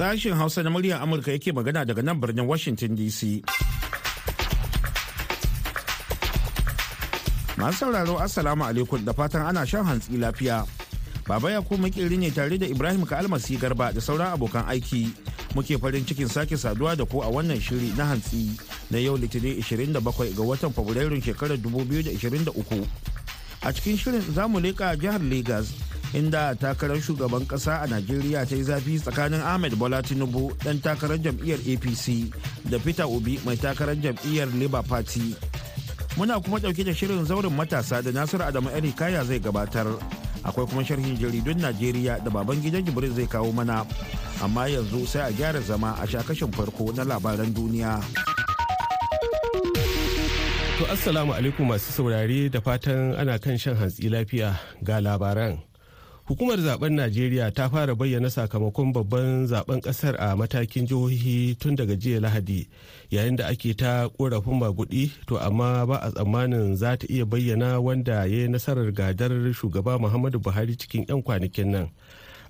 Sashen Hausa na muryar Amurka yake magana daga nan birnin Washington DC. Masu sauraro Assalamu alaikum da fatan ana shan hantsi lafiya. Baba ya kuma makeri ne tare da Ibrahim Kalmasi Garba da sauran abokan aiki. Muke farin cikin sake saduwa da ku a wannan shiri na hantsi na yau Litinin 27 ga watan Fabrairun shekarar 2023. A cikin shirin za mu leƙa jihar Legas inda takarar shugaban kasa a najeriya ta yi zafi tsakanin ahmed bola tinubu dan takarar jam'iyyar apc da peter obi mai takarar jam'iyyar labour party. Muna kuma ɗauke da shirin zaurin matasa da nasiru adamu kaya zai gabatar. Akwai kuma sharhin jaridun najeriya da baban gidan jibril zai kawo mana. Amma yanzu sai a gyara zama a shakashin farko na labaran duniya. To assalamu alaikum masu saurare da fatan ana kan shan hantsi lafiya ga labaran. Hukumar zaɓen najeriya ta fara bayyana sakamakon babban zaɓen ƙasar a matakin jihohi tun daga jiya lahadi yayin da ake ta korafin magudi to amma ba a tsammanin za ta iya bayyana wanda ya yi nasarar gadar shugaba muhammadu buhari cikin 'yan kwanakin nan.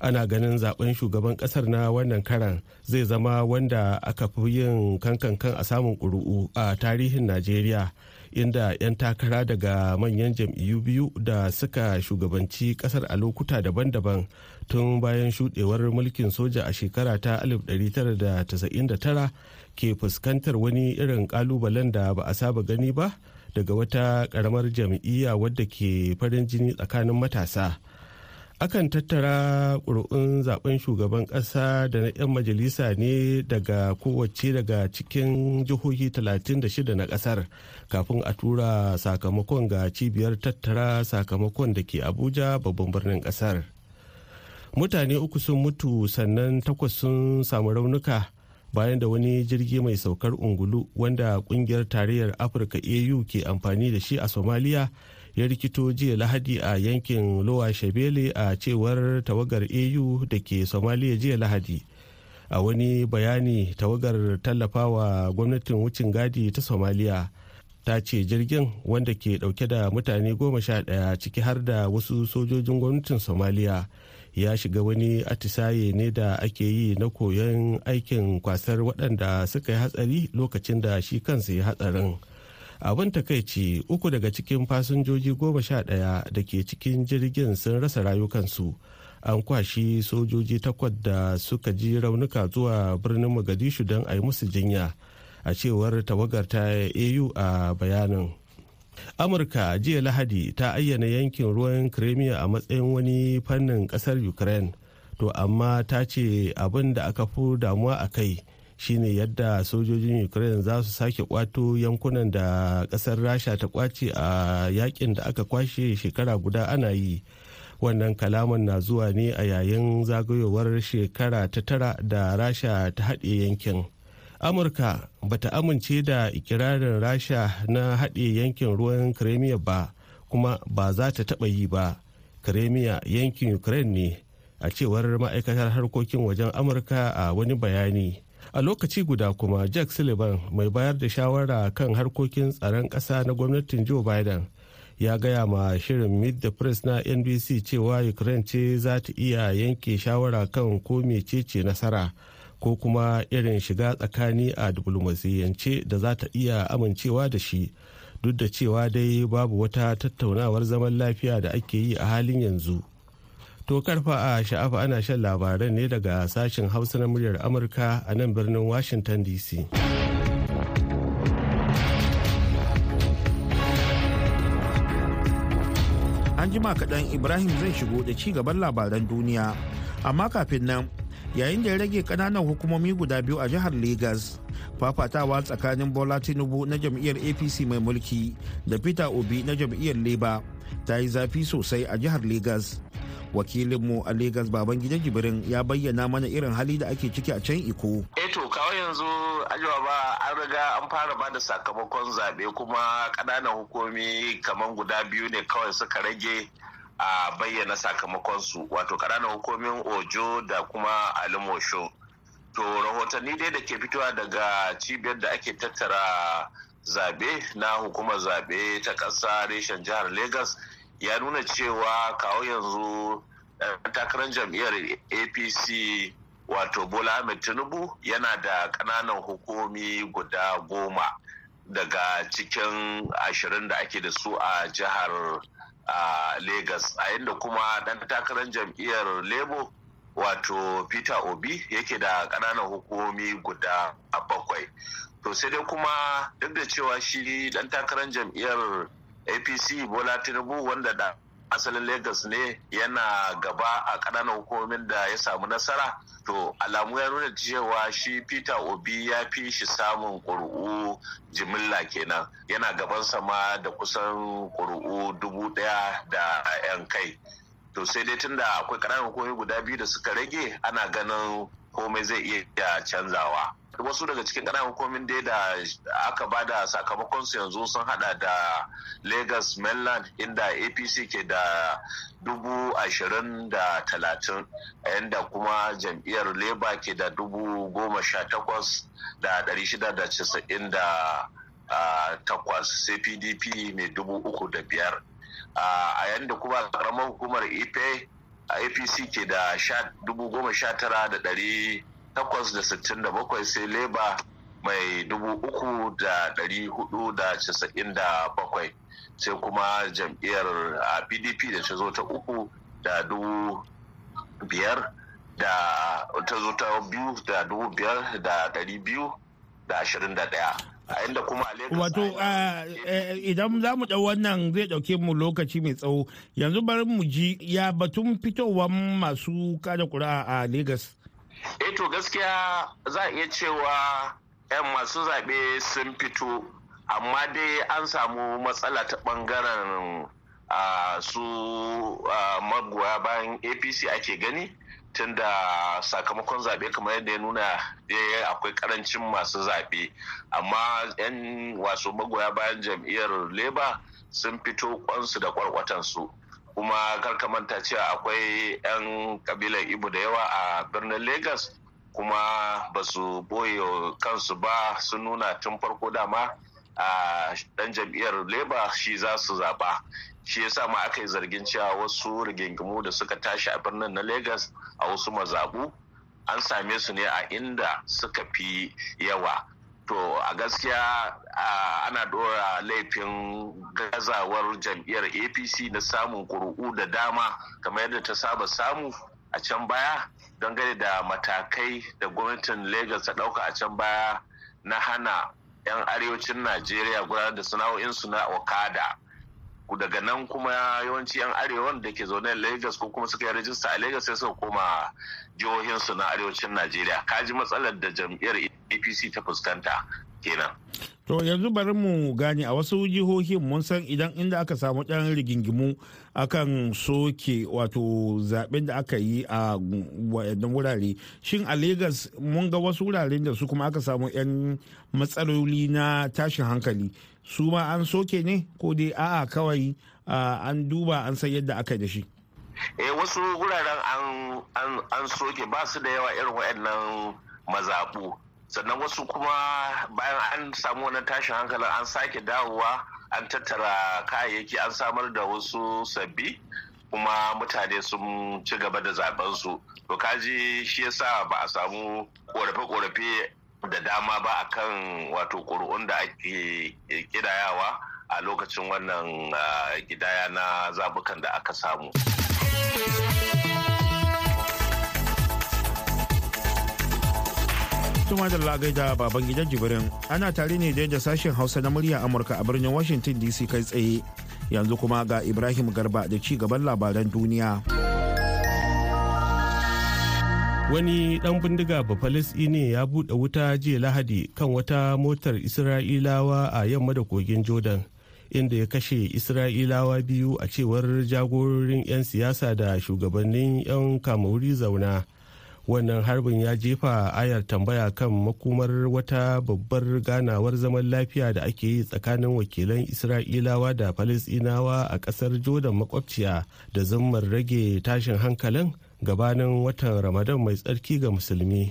Ana ganin zaɓen shugaban ƙasar na wannan karan zai zama wanda aka fi yin kankankan a samun ƙuri'u a tarihin najeriya inda 'yan takara daga manyan jam'iyyu biyu da suka shugabanci ƙasar a lokuta daban-daban tun bayan shudewar mulkin soja a shekara ta 1999 ke fuskantar wani irin kalubalen da ba a saba gani ba daga wata karamar jam'iyya wadda ke farin jini tsakanin matasa. Akan tattara ƙuri'un zaɓen shugaban ƙasa da na 'yan majalisa ne daga kowace daga cikin jihohi 36 na ƙasar kafin a tura sakamakon ga cibiyar tattara sakamakon da ke abuja babban birnin ƙasar. Mutane uku sun mutu sannan takwas sun samu raunuka bayan da wani jirgi mai saukar ungulu wanda ƙungiyar tarayyar afirka au ke amfani da shi a somaliya ya rikito jiya lahadi a yankin lowa shabele a cewar tawagar au da ke somaliya jiya lahadi. A wani bayani tawagar tallafawa gwamnatin wucin gadi ta somaliya ta ce jirgin wanda ke ɗauke da mutane goma sha ɗaya ciki har da wasu sojojin gwamnatin somaliya ya shiga wani atisaye ne da ake yi na koyon aikin kwasar waɗanda suka yi hatsari lokacin da shi kansa ya hatsarin. Abin takaici uku daga cikin fasinjoji goma sha ɗaya da ke cikin jirgin sun rasa rayukansu. An kwashi sojoji takwas da suka ji raunuka zuwa birnin mogadishu don a yi musu jinya a cewar tawagar ta au a bayanin. Amurka jiya lahadi ta ayyana yankin ruwan crimea a matsayin wani fannin ƙasar ukraine. To amma ta ce abin da aka fi damuwa a kai shine yadda sojojin ukraine za su sake kwato yankunan da ƙasar rasha ta ƙwace a yaƙin da aka kwashe shekara guda ana yi. Wannan kalaman na zuwa ne a yayin zagayowar shekara ta tara da rasha ta haɗe yankin. Amurka bata amince da ikirarin rasha na haɗe yankin ruwan crimea ba kuma ba za ta taɓa yi ba. Crimea yankin ukraine ne. A cewar ma'aikatar harkokin wajen amurka a wani bayani a lokaci guda kuma jack sullivan mai bayar da shawara kan harkokin tsaron ƙasa na gwamnatin joe biden ya gaya ma shirin meet the press na nbc cewa ukraine ce za ta iya yanke shawara kan ko mecece nasara ko kuma irin shiga tsakani a diplomasiyance da za ta iya amincewa da shi duk da cewa dai babu wata tattaunawar zaman lafiya da ake yi a halin yanzu. To karfa a sha'afa ana shan labaran ne daga sashen hausa na muryar Amurka a nan birnin Washington DC. An jima kaɗan Ibrahim zai shigo da ci gaban labaran duniya. Amma kafin nan yayin da ya rage ƙananan hukumomi guda biyu a jihar Legas. Fafatawa tsakanin Bola Tinubu na jam'iyyar APC mai mulki da Peter Obi na jam'iyyar Labour ta yi zafi sosai a jihar Legas. Wakilinmu a Legas Babangida Jibrin ya bayyana mana irin hali da ake ciki a can Iko. Eh to kawai yanzu ajiwa ba an riga an fara ba da sakamakon zaɓe kuma ƙananan hukumi kamar guda biyu ne kawai suka rage a bayyana sakamakonsu wato ƙananan hukumin Ojo da kuma Alimosho. To rahotanni dai da ke fitowa daga cibiyar da ake tattara zaɓe na hukumar zaɓe ta ƙasa reshen jihar Legas ya nuna cewa kawo yanzu takarar jam'iyyar apc wato bola ahmed tinubu yana da ƙananan hukumi guda goma daga cikin ashirin da ake da su a jihar Legas a inda kuma ɗan takarar jam'iyyar Labour wato Peter Obi yake da ƙananan hukumomi guda bakwai. To sai dai kuma duk da cewa shi ɗan takarar jam'iyyar APC Bola Tinubu wanda da asalin Legas ne yana gaba a ƙananan hukumomin da ya samu nasara. To alamu ya nuna cewa shi Peter Obi ya fi shi samun ƙuri'u jimilla kenan. Yana gaban sama da kusan ƙuri'u dubu ɗaya da 'yan kai. To sai dai tunda akwai ƙananan hukumomi guda biyu da suka rage ana ganin komai zai iya canzawa. Wasu daga cikin ƙananan hukumomin dai da aka ba da sakamakon su yanzu sun hada da lagos mainland inda apc ke da dubu ashirin da talatin yadda kuma jam'iyyar labour ke da dubu goma sha takwas da dari shida da casa'in da takwas sai pdp mai dubu uku da biyar. A yadda kuma karamar hukumar ipe apc ke da dubu goma sha tara da dari takwas da sittin da bakwai sai leba mai dubu uku da dari huɗu da casa'in da bakwai sai kuma jam'iyyar pdp da ta zo ta uku da dubu biyar da ta zo ta biyu da dubu biyar da dari biyu da ashirin da ɗaya a inda kuma a wato idan za mu ɗau wannan zai ɗauke mu lokaci mai tsawo yanzu bari mu ji ya batun fitowar masu kada kura a Legas. Eh to gaskiya za a iya cewa 'yan masu zaɓe sun fito amma dai an samu matsala ta ɓangaren su magoya bayan apc ake gani tunda sakamakon zaɓe kamar yadda ya nuna akwai ƙarancin masu zaɓe. Amma 'yan wasu magoya bayan jam'iyyar labour sun fito kwansu da kwarkwatansu kuma kar ka manta cewa akwai 'yan kabilar ibo da yawa a birnin lagos kuma ba su ɓoye kansu ba sun nuna tun farko dama a dan jam'iyyar labour shi za su zaba shi yasa ma aka yi zargin cewa wasu rigingimu da suka tashi a birnin na lagos a wasu mazabu an same su ne a inda suka fi yawa. To a gaskiya ana dora laifin gazawar jam'iyyar apc na samun ƙuri'u da dama kamar yadda ta saba samu a can baya don gane da matakai da gwamnatin lagos ta ɗauka a can baya na hana 'yan arewacin najeriya gudanar da sana'o'insu na okada. Daga nan kuma yawanci 'yan arewan da ke zaune lagos ko kuma suka yi rajista a lagos sai suka koma jihohinsu na arewacin najeriya. Kaji matsalar da jam'iyyar apc ta fuskanta kenan. To yanzu bari mu gane a wasu jihohin mun san idan inda aka samu ɗan rigingimu akan soke wato zaɓen da aka yi a wayannan wurare. Shin a lagos mun ga wasu wuraren da su kuma aka samu 'yan matsaloli na tashin hankali su ma an soke ne ko dai a'a kawai an duba an san yadda aka da shi? Eh wasu wuraren an soke ba su da yawa irin waɗannan mazaɓu. Sannan wasu kuma bayan an samu wani tashin hankalin an sake dawowa an tattara kayayyaki an samar da wasu sabbi kuma mutane sun ci gaba da zaɓen su to kaji shi yasa ba a samu korafe-korafe da dama ba akan wato ƙuri'un da ake kidayawa a lokacin wannan gidaya na zabukan da aka samu. Tuma da lagai da baban gidan jibirin ana tare ne da sashen hausa na murya amurka a birnin washington dc kai tsaye. Yanzu kuma ga ibrahim garba da ci gaban labaran duniya. Wani dan bindiga ne ya buɗe wuta jiya lahadi kan wata motar isra'ilawa a yamma da kogin jordan inda ya kashe isra'ilawa biyu a cewar jagororin 'yan siyasa da shugabannin 'yan kamauri zauna. Wannan harbin ya jefa ayar tambaya kan makomar wata babbar ganawar zaman lafiya da ake yi tsakanin wakilan isra'ilawa da falisinawa a ƙasar jordan makwabciya da zammar rage tashin hankalin gabanin watan ramadan mai tsarki ga musulmi.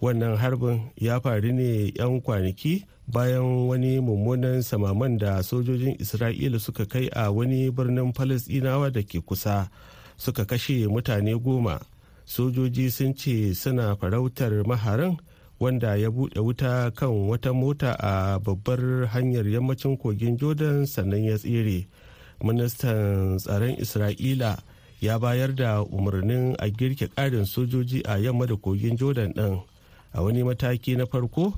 Wannan harbin ya faru ne 'yan kwanaki bayan wani mummunan samaman da sojojin isra'ila suka kai a wani birnin falasɗinawa da ke kusa suka kashe mutane goma. Sojoji sun ce suna farautar maharan wanda ya buɗe wuta kan wata mota a babbar hanyar yammacin kogin jordan sannan ya tsere. Ministan tsaron isra'ila ya bayar da umarnin a girke ƙarin sojoji a yamma da kogin jordan ɗin. A wani mataki na farko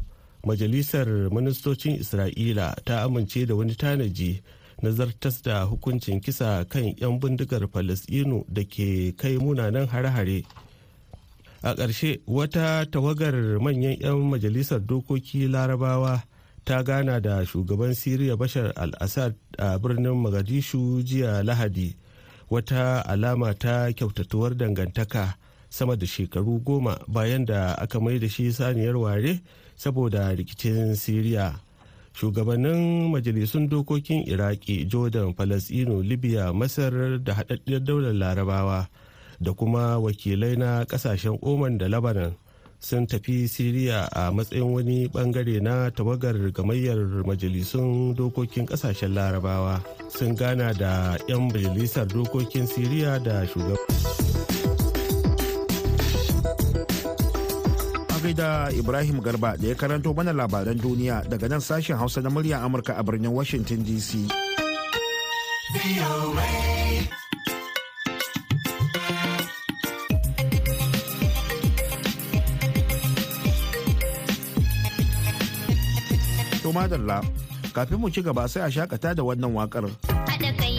majalisar ministocin isra'ila ta amince da wani tanaji na zartas da hukuncin kisa kan 'yan bindigar falasɗinu da ke kai munanan hare-hare. A ƙarshe wata tawagar manyan 'yan majalisar dokoki larabawa ta gana da shugaban siriya bashar al-assad a birnin magadishu jiya lahadi. Wata alama ta kyautatuwar dangantaka sama da shekaru goma bayan da aka mai da shi saniyar ware saboda rikicin siriya. Shugabannin majalisun dokokin iraki jordan falasino libya masar da haɗaɗɗiyar daular larabawa da kuma wakilai na ƙasashen oman da lebanon sun tafi siriya a matsayin wani ɓangare na tawagar gamayyar majalisun dokokin ƙasashen larabawa. Sun gana da 'yan majalisar dokokin siriya da shugaban da Ibrahim Garba da ya karanto mana labaran duniya daga nan sashen Hausa na murya Amurka a birnin Washington DC. To madalla, kafin mu ci gaba sai a shakata da wannan waƙar. Haɗa kai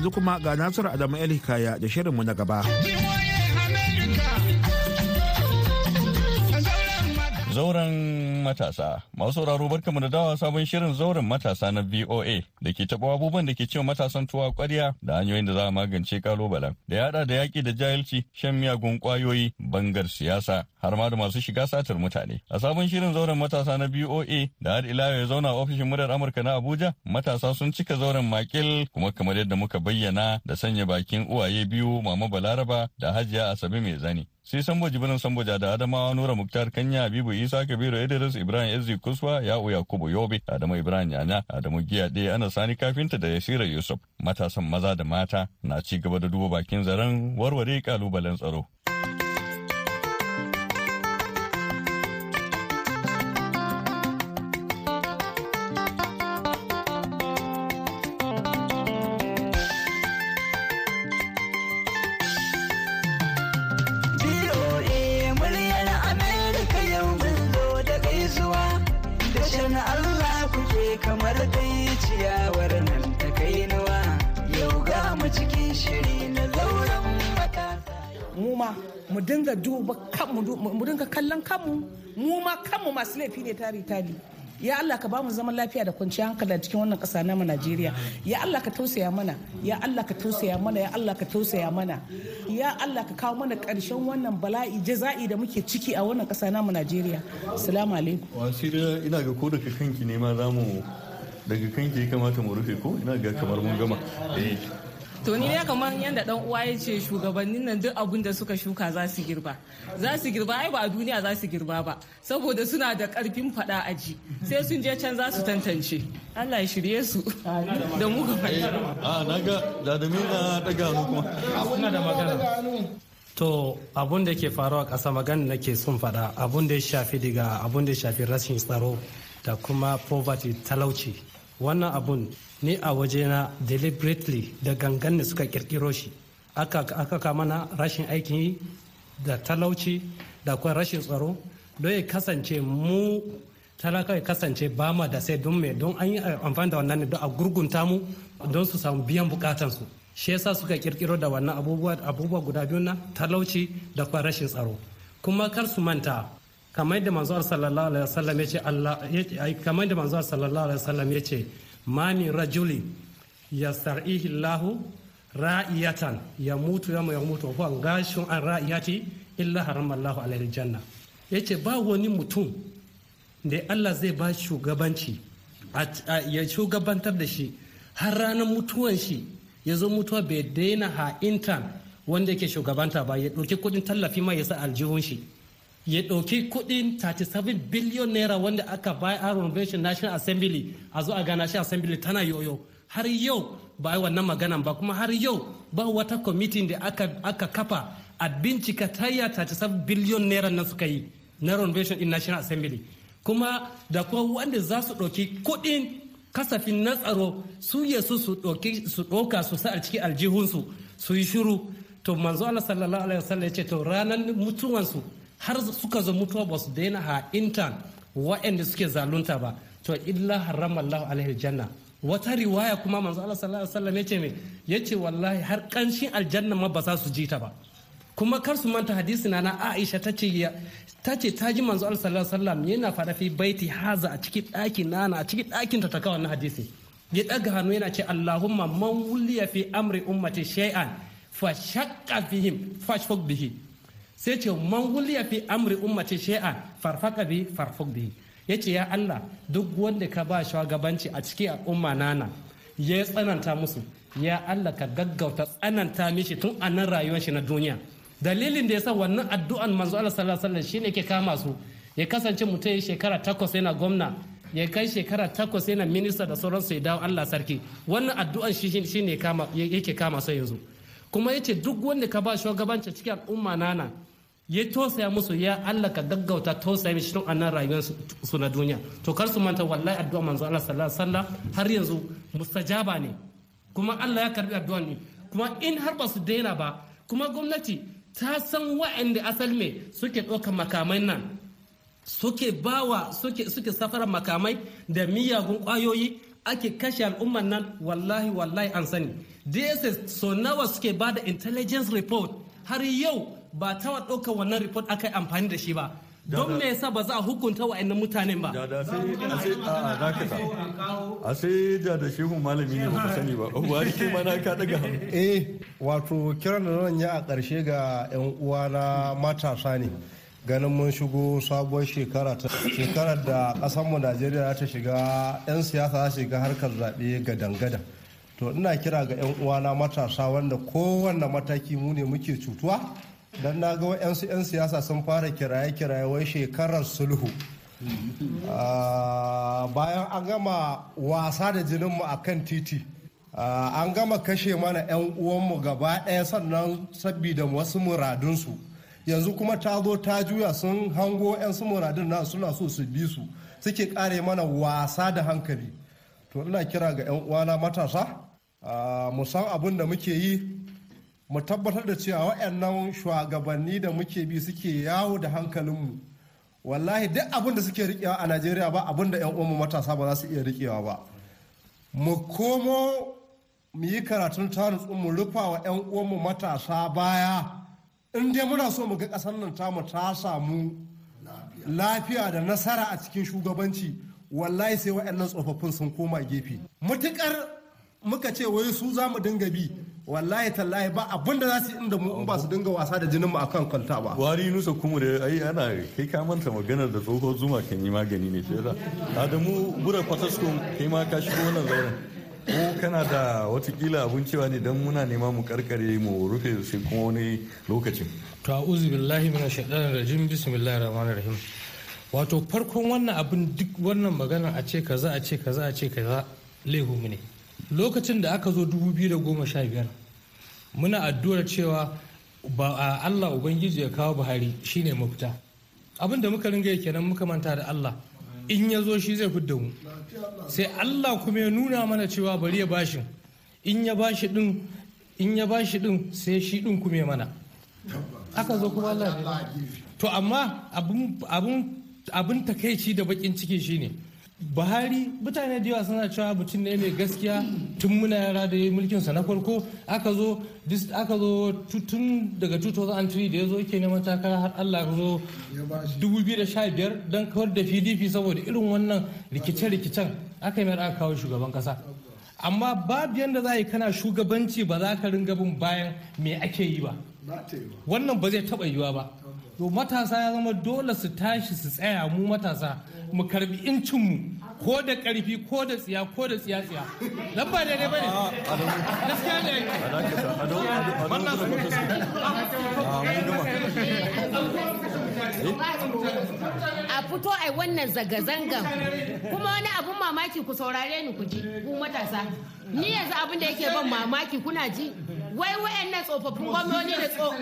yanzu kuma ga Nasiru Adamu El Hikaya da shirinmu na gaba. Zauren matasa. Masu sauraro barkamu da dawa sabon shirin zauren matasa na VOA da ke taɓa abubuwan da ke cewa matasan tuwa ƙwarya da hanyoyin da za a magance kalubalen. Da ya haɗa da yaƙi da jahilci, shan miyagun ƙwayoyi, bangar siyasa, har ma da masu shiga satar mutane. A sabon shirin zauren matasa na VOA da har ila ya zauna ofishin muryar Amurka na Abuja, matasa sun cika zauren makil kuma kamar yadda muka bayyana da sanya bakin uwaye biyu Mama Balaraba da Hajiya Asabe mai zani. Sai sambo jibirin samboja da adamawa nura muktar kanya habibu isa kabiru idris ibrahim ezi kuswa ya'u yakubu yobe adamu ibrahim yana adamu giya ɗaya ana sani kafinta da yasira yusuf. Matasan maza da mata na ci gaba da duba bakin zaren warware kalubalen tsaro. Mu dinga kallon kanmu. Mu ma kanmu masu laifi ne tari tari. Ya Allah ka ba mu zaman lafiya da kwanciyar hankali cikin wannan ƙasa namu Najeriya. Ya Allah ka tausaya mana. Ya Allah ka tausaya mana. Ya Allah ka tausaya mana. Ya Allah ka kawo mana ƙarshen wannan bala'i jaza'i da muke ciki a wannan ƙasa namu Najeriya. Assalamu alaikum. Wasira ina ga ko daga kanki ne ma za mu daga kanki kamata mu rufe ko? Ina ga kamar mun gama. Eh. To ni ne kamar yadda dan uwa ya ce shugabannin nan duk abin da suka shuka za su girba. Za su girba ai ba a duniya za su girba ba saboda suna da ƙarfin fada a ji. Sai sun je can za su tantance. Allah ya shirye su. Da mu gaba. a na ga da da na daga hannu kuma Suna da magana. To abun da ke faruwa ƙasa magana nake sun faɗa abun da ya shafi daga abun da ya shafi rashin tsaro da kuma poverty talauci. Wannan abun ni a wajena deliberately da gangan ne suka kirkiro shi. Aka kama na rashin aikin yi da talauci da kuma rashin tsaro. Don ya kasance mu talaka ya kasance ba ma da sai don me? Don an yi amfani da wannan ne don a gurgunta mu don su samu biyan bukatansu. Shi yasa suka kirkiro da wannan abubuwa guda biyu na talauci da kuma rashin tsaro. Kuma kar su manta kamar yadda manzo sallallahu alaihi wasallam ya ce Allah kamar yadda manzo sallallahu alaihi wasallam ya ce ma min rajuli yastar'ihi Allahu ra'iyatan ya mutu ya ya mutu ko gashun an ra'iyati illa haramallahu alaihi janna ya ce ba wani mutum da Allah zai ba shugabanci ya shugabantar da shi har ranar mutuwan shi ya zo mutuwa bai daina ha'intan wanda yake shugabanta ba ya ɗauki kuɗin tallafi ma ya sa aljihun shi. Ya ɗauki kuɗin 37 biliyon naira wanda aka bayar a renovation national assembly a zo a gana shi assembly tana yoyo. Har yau ba wannan maganan ba kuma har yau ba wata kwamitin da aka, aka kafa a bincika tayya 37 biliyon naira nan suka yi na renovation in national assembly. Kuma da kuma wanda za su ɗauki kuɗin kasafin na tsaro su yasu su ɗauka su sa a cikin aljihunsu su yi shiru. To manzo Allah sallallahu alaihi wasallam ya ce to ranar mutuwansu har suka zo mutuwa ba su daina ha'intan waɗanda suke zalunta ba. To illa harrama Allah alaihi janna wata riwaya kuma manzo Allah sallallahu alaihi wasallam ya ce me? Yace wallahi har kanshin aljanna ma ba za su ji ta ba. Kuma kar su manta hadisi na na Aisha ta ce ta ji manzo Allah sallallahu alaihi wasallam yana fada fi baiti haza a cikin ɗakin nana a cikin ɗakin ta ta kawo wannan hadisi. Ya ɗaga hannu yana ce Allahumma man wuliya fi amri ummati shay'an fa shaqqa fihim fashfaq bihi. Sai ce man wuliya fi amri ummati shay'an farfaqa bi farfaq bihi ya ce ya Allah duk wanda ka ba shugabanci a cikin al'umma nana ya tsananta musu. Ya Allah ka gaggauta tsananta mishi tun a nan rayuwar shi na duniya. Dalilin da yasa wannan addu'an manzo Allah sallallahu alaihi wasallam shine ke kama su. Ya kasance mutum ya shekara takwas yana gwamna ya kai shekara takwas yana minista da sauransu ya dawo Allah sarki. Wannan addu'an shi shine kama yake kama su yanzu. Kuma ya ce duk wanda ka ba shugabanci cikin al'umma nana ya tosaya musu ya Allah ka gaggauta tosaya mishi tun annan rayuwar su na duniya. To kar su manta wallahi addu'a manzo Allah sallallahu alaihi wasallam har yanzu mustajaba ne. Kuma Allah ya karɓi addu'an ne. Kuma in har ba su daina ba kuma gwamnati ta san wa'anda asal me suke ɗaukar makamai nan. Suke bawa suke suke safara makamai da miyagun ƙwayoyi ake kashe al'umman nan wallahi wallahi an sani. Dss so nawa suke ba da intelligence report har yau ba ta ɗaukar wannan report aka yi amfani da shi ba. Don me yasa ba za a hukunta wa'annan mutanen ba? Da sai a sai a a dakata. A sai da da shehu malami ne ba sani ba. Buhari kai ma na ka daga hannu. Eh wato kiran da zan yi a ƙarshe ga 'yan uwana matasa ne. Ganin mun shigo sabuwar shekara ta shekarar da ƙasarmu najeriya ta shiga 'yan siyasa za shiga harkar zaɓe gadan-gadan. To ina kira ga 'yan uwana matasa wanda kowanne mataki mu ne muke cutuwa. Don na ga wa'yansu 'yan siyasa sun fara kiraye-kiraye wai shekarar sulhu. Ah, bayan an gama wasa da jininmu a kan titi ah, an gama kashe mana 'yan uwanmu gaba ɗaya sannan sabida wasu muradunsu. Yanzu kuma ta zo ta juya sun hango 'yan su muradun na suna so su bi su suke kare mana wasa da hankali. To ina kira ga 'yan uwana matasa ah, mu san abin da muke yi mu tabbatar da cewa waɗannan shugabanni da muke bi suke yawo da hankalinmu. Wallahi duk abin da suke rikewa a najeriya ba abin da 'yan uwanmu matasa ba za su iya rikewa ba. Mu komo mu yi karatun tanutsu mu rufa wa 'yan uwanmu matasa baya. In dai muna so mu ga ƙasar nan tamu ta samu lafiya da nasara a cikin shugabanci wallahi sai waɗannan tsofaffin sun koma gefe. Mutukar muka ce wai su za mu dinga bi wallahi tallahi ba abin da za su inda mu in ba su dinga wasa da jinin mu akan kwalta ba. Buhari nusa kuma da ai ana kai ka manta maganar da tsohon zuma kan yi magani ne shi yasa. Adamu bura fataskun kai ma ka shigo wannan zauren. Ko kana da wataƙila abun cewa ne don muna nema mu karkare mu rufe sai kuma wani lokacin. To a'udhu billahi minash shaitanir rajim. Bismillahir rahmanir rahim. Wato farkon wannan abin duk wannan magana a ce kaza a ce kaza a ce kaza laihu ne. Lokacin da aka zo 2015 muna addu'ar cewa ba Allah ubangiji ya kawo Buhari shine mafita. Abin da muka ringa kenan muka manta da Allah. In ya zo shi zai fidda mu. Sai Allah kuma ya nuna mana cewa bari ya bashi. In ya bashi din in ya bashi din sai shi din kuma ya mana. Aka zo kuma Allah to amma abun abun abun takaici da bakin ciki shine Buhari mutane da yawa suna cewa mutum ne mai gaskiya tun muna yara da mulkin sa na farko. Aka zo aka zo tu- tun daga 2003 da ya zo yake neman takara har Allah ya zo 2015 don kawar da PDP saboda irin wannan rikice-rikicen aka yi mai aka kawo shugaban kasa. Amma babu yadda za a yi kana shugabanci ba za ka ringa bin bayan me ake yi ba. Wannan ba zai taɓa yiwa ba. To matasa ya zama dole su tashi su tsaya mu matasa mu karɓi incinmu ko da ƙarfi ko da tsiya ko da tsiya tsiya. Dan ba daidai ba ne gaskiya ne. Wannan a fito a wannan zanga-zangan. Kuma wani abun mamaki ku saurare ni ku ji ku matasa. Ni yanzu abin da yake ban mamaki kuna ji? Wai wayannan tsofaffin gwamnoni da tso-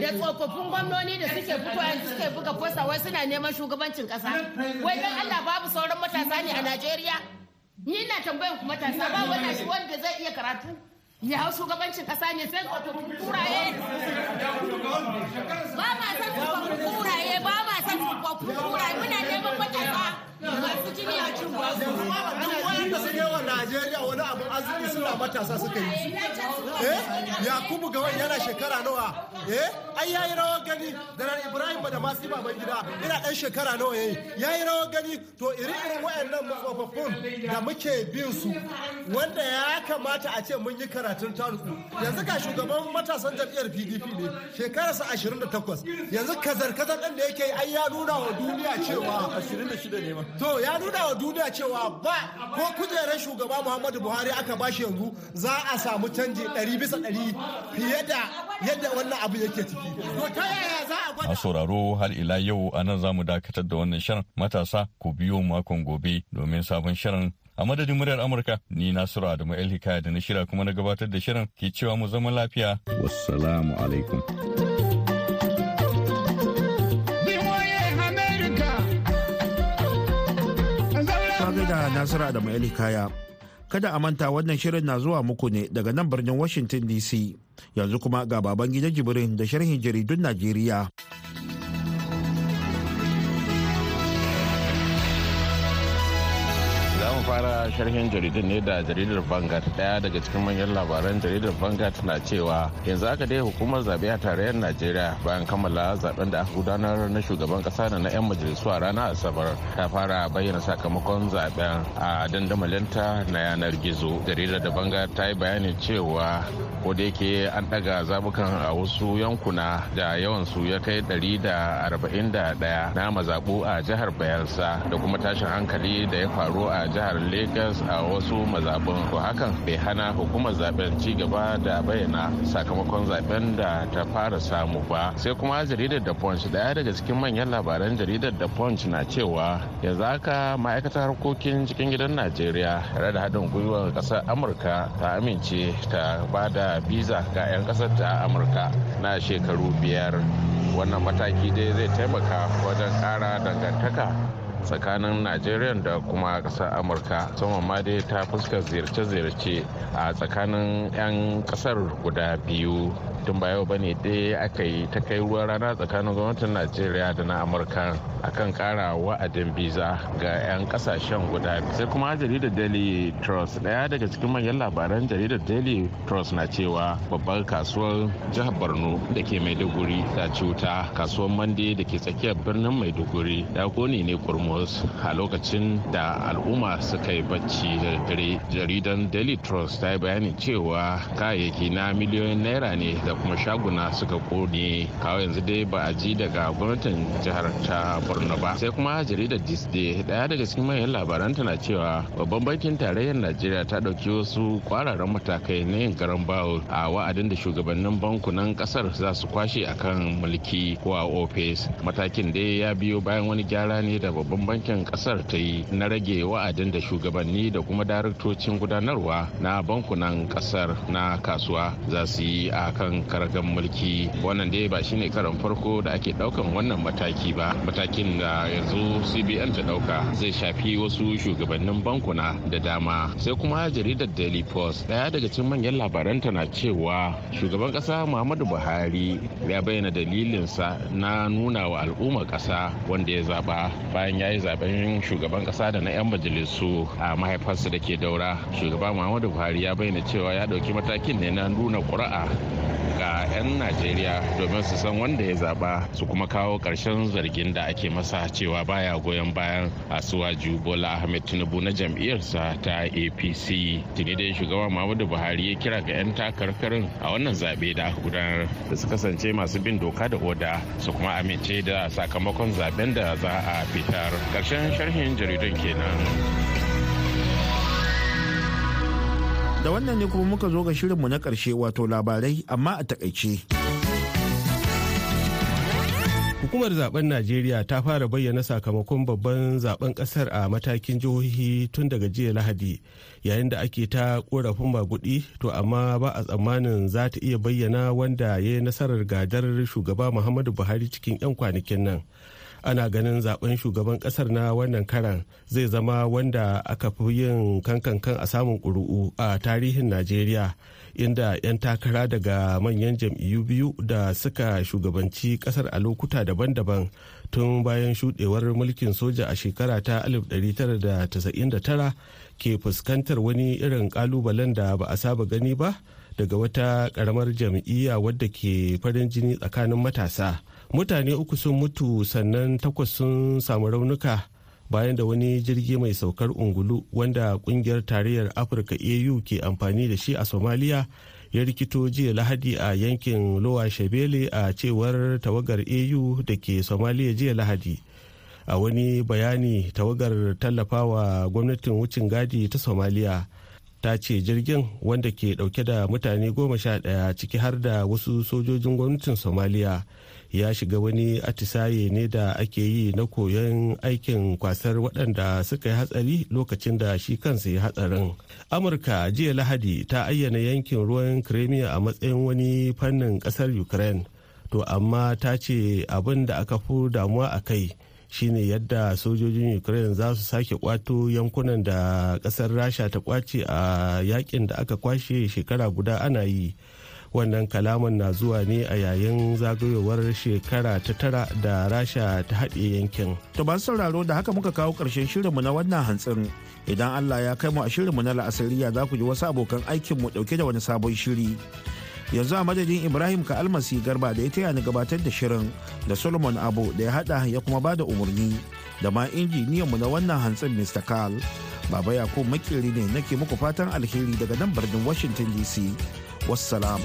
da tsofaffin gwamnoni da suke fito yanzu suke buga posta wai suna neman shugabancin kasa wai dan Allah babu sauran matasa ne a Najeriya? Ni na tambayan ku matasa ba wannan shi wanda zai iya karatu ya hau shugabancin kasa ne sai tsofaffin kuraye. Ba ma san tsofaffin kuraye ba ma san tsofaffin kuraye. Muna neman matasa. Najeriya wani abin arziki suna matasa suka yi. Eh? Yakubu ga wani yana shekara nawa? Eh? Ai yayi rawar gani da nan Ibrahim da masu baban gida ina dan shekara nawa yayi. Yayi rawar gani to iri-irin wayannan tsofaffin da muke bin su wanda ya kamata a ce mun yi karatun taruku. Yanzu ga shugaban matasan jam'iyyar PDP ne shekararsa 28 yanzu kazar-kazar ɗin da yake ai ya nuna wa duniya cewa 26 ne ma To ya nuna wa duniya cewa ba ko kujerar shugaba Muhammadu Buhari aka bashi yanzu za a samu canji ɗari bisa ɗari fiye da yadda wannan abu yake ciki. To ta yaya za a gwada? A sauraro har ila yau a nan za mu dakatar da wannan shirin. Matasa ku biyo makon gobe domin sabon shirin. A madadin muryar amurka ni nasiru adamu el hikaya da na shirya kuma na gabatar da shirin ke cewa mu zama lafiya. Wassalamu alaikum. Gaida Nasiru Adamu Ali Kaya. Kada a manta wannan shirin na zuwa muku ne daga nan birnin Washington DC. Yanzu kuma ga baban gidan Jibrin da sharhin jaridun Najeriya. Fara sharhin jaridun ne da jaridar Vanguard ɗaya daga cikin manyan labaran jaridar Vanguard na cewa yanzu aka dai hukumar zaɓe a tarayyar Najeriya bayan kammala zaɓen da aka gudanar na shugaban kasa da na 'yan majalisu a ranar Asabar ta fara bayyana sakamakon zaɓen a dandamalinta na yanar gizo. Jaridar da Vanguard ta yi bayanin cewa ko da yake an daga zabukan a wasu yankuna da yawan su ya kai 141 na mazabu a jihar Bayelsa da kuma tashin hankali da ya faru a jihar Lagos a wasu mazabun to hakan bai hana hukumar zaɓen ci gaba da bayyana sakamakon zaɓen da ta fara samu ba. Sai kuma jaridar da punch ɗaya daga cikin manyan labaran jaridar da punch na cewa yanzu haka ma'aikatar harkokin cikin gidan najeriya tare da haɗin gwiwar ƙasar amurka ta amince ta ba da biza ga 'yan ƙasar ta amurka na shekaru biyar. Wannan mataki dai zai taimaka wajen ƙara dangantaka tsakanin najeriya da kuma ƙasar amurka. Musamman ma dai ta fuskar ziyarce-ziyarce a tsakanin 'yan ƙasar guda biyu. Tun ba yau ba ne dai aka yi ta kai ruwan rana tsakanin gwamnatin najeriya da na amurka akan kara wa'adin biza ga 'yan ƙasashen guda sai kuma jaridar daily trust ɗaya daga cikin manyan labaran jaridar daily trust na cewa babbar kasuwar jihar borno da ke maiduguri ta cuta kasuwar mande da ke tsakiyar birnin maiduguri ya ƙone ne kurmus a lokacin da al'umma suka yi bacci da dare. Jaridan daily trust ta yi bayanin cewa kayayyaki na miliyoyin naira ne da kuma shaguna suka ƙone. Kawo yanzu dai ba a ji daga gwamnatin jihar ta borno ba. Sai kuma jaridar disney ɗaya daga cikin manyan labaran tana cewa babban bankin tarayyar najeriya ta ɗauki wasu kwararan matakai na yin garan bawul a wa'adin da shugabannin bankunan ƙasar za su kwashe akan mulki ko a ofis. Matakin dai ya biyo bayan wani gyara ne da babban bankin ƙasar ta yi na rage wa'adin da shugabanni da kuma daraktocin gudanarwa na bankunan ƙasar na kasuwa za su yi a kan karagan mulki. Wannan dai ba shine karan farko da ake ɗaukan wannan mataki ba. Matakin da yanzu cbn ta ɗauka zai shafi wasu shugabannin bankuna da dama. Sai kuma jaridar daily post ɗaya daga cikin manyan labaranta na cewa shugaban kasa muhammadu buhari ya bayyana dalilinsa na nuna wa al'ummar kasa wanda ya zaba bayan ya yi zaɓen shugaban kasa da na 'yan majalisu a mahaifarsa da ke daura. Shugaba muhammadu buhari ya bayyana cewa ya ɗauki matakin ne na nuna ƙuri'a ga 'yan najeriya domin su san wanda ya zaba su kuma kawo ƙarshen zargin da ake masa cewa baya goyon bayan asuwaju bola ahmed tinubu na jam'iyyarsa ta apc tuni dai shugaba muhammadu buhari ya kira ga 'yan takarkarin a wannan zaɓe da aka gudanar da su kasance masu bin doka da oda su kuma amince da sakamakon zaɓen da za a fitar ƙarshen sharhin jaridun kenan. Da wannan ne kuma muka zo ga shirinmu na ƙarshe wato labarai amma a taƙaice. Hukumar zaɓen Najeriya ta fara bayyana sakamakon babban zaɓen ƙasar a matakin jihohi tun daga jiya Lahadi yayin da ake ta korafin magudi to amma ba a tsammanin za ta iya bayyana wanda ya yi nasarar gadar shugaba Muhammadu Buhari cikin 'yan kwanakin nan. Ana ganin zaɓen shugaban ƙasar na wannan karan zai zama wanda aka fi yin kankankan a samun ƙuri'u a tarihin najeriya inda 'yan takara daga manyan jam'iyyu biyu da suka shugabanci ƙasar a lokuta daban-daban tun bayan shuɗewar mulkin soja a shekara ta 1999 ke fuskantar wani irin kalubalen da ba a saba gani ba. Daga wata ƙaramar jam'iyya wadda ke farin jini tsakanin matasa. mutane uku sun mutu sannan takwas sun samu raunuka bayan da wani jirgi mai saukar ungulu wanda ƙungiyar tarayyar afirka au ke amfani da shi a somaliya ya rikito jiya lahadi a yankin lowa shebele a cewar tawagar au da ke somaliya jiya lahadi a wani bayani tawagar tallafawa gwamnatin wucin gadi ta somaliya ta ce jirgin wanda ke ɗauke da mutane goma sha ɗaya ciki har da wasu sojojin gwamnatin somaliya ya shiga wani atisaye ne da ake yi na koyon aikin kwasar waɗanda suka yi hatsari lokacin da shi kansa ya hatsarin. Amurka jiya lahadi ta ayyana yankin ruwan crimea a matsayin wani fannin ƙasar ukraine. To amma ta ce abin da aka fi damuwa a kai shine yadda sojojin ukraine za su sake kwato yankunan da ƙasar rasha ta ƙwace a yaƙin da aka kwashe shekara guda ana yi wannan kalaman na zuwa ne a yayin zagayowar shekara ta tara da rasha ta haɗe yankin To ba sauraro da haka muka kawo ƙarshen shirinmu na wannan hantsin. Idan Allah ya kai mu a shirinmu na la'asariya za ku ji wasu abokan aikinmu ɗauke da wani sabon shiri. Yanzu a madadin Ibrahim ka almasi garba da ya taya ni gabatar da shirin da Solomon Abu da ya haɗa ya kuma ba da umarni da ma injiniyanmu na wannan hantsin Mr. Carl. Baba Yakubu makeri ne nake muku fatan alheri daga nan birnin Washington DC. Wassalam.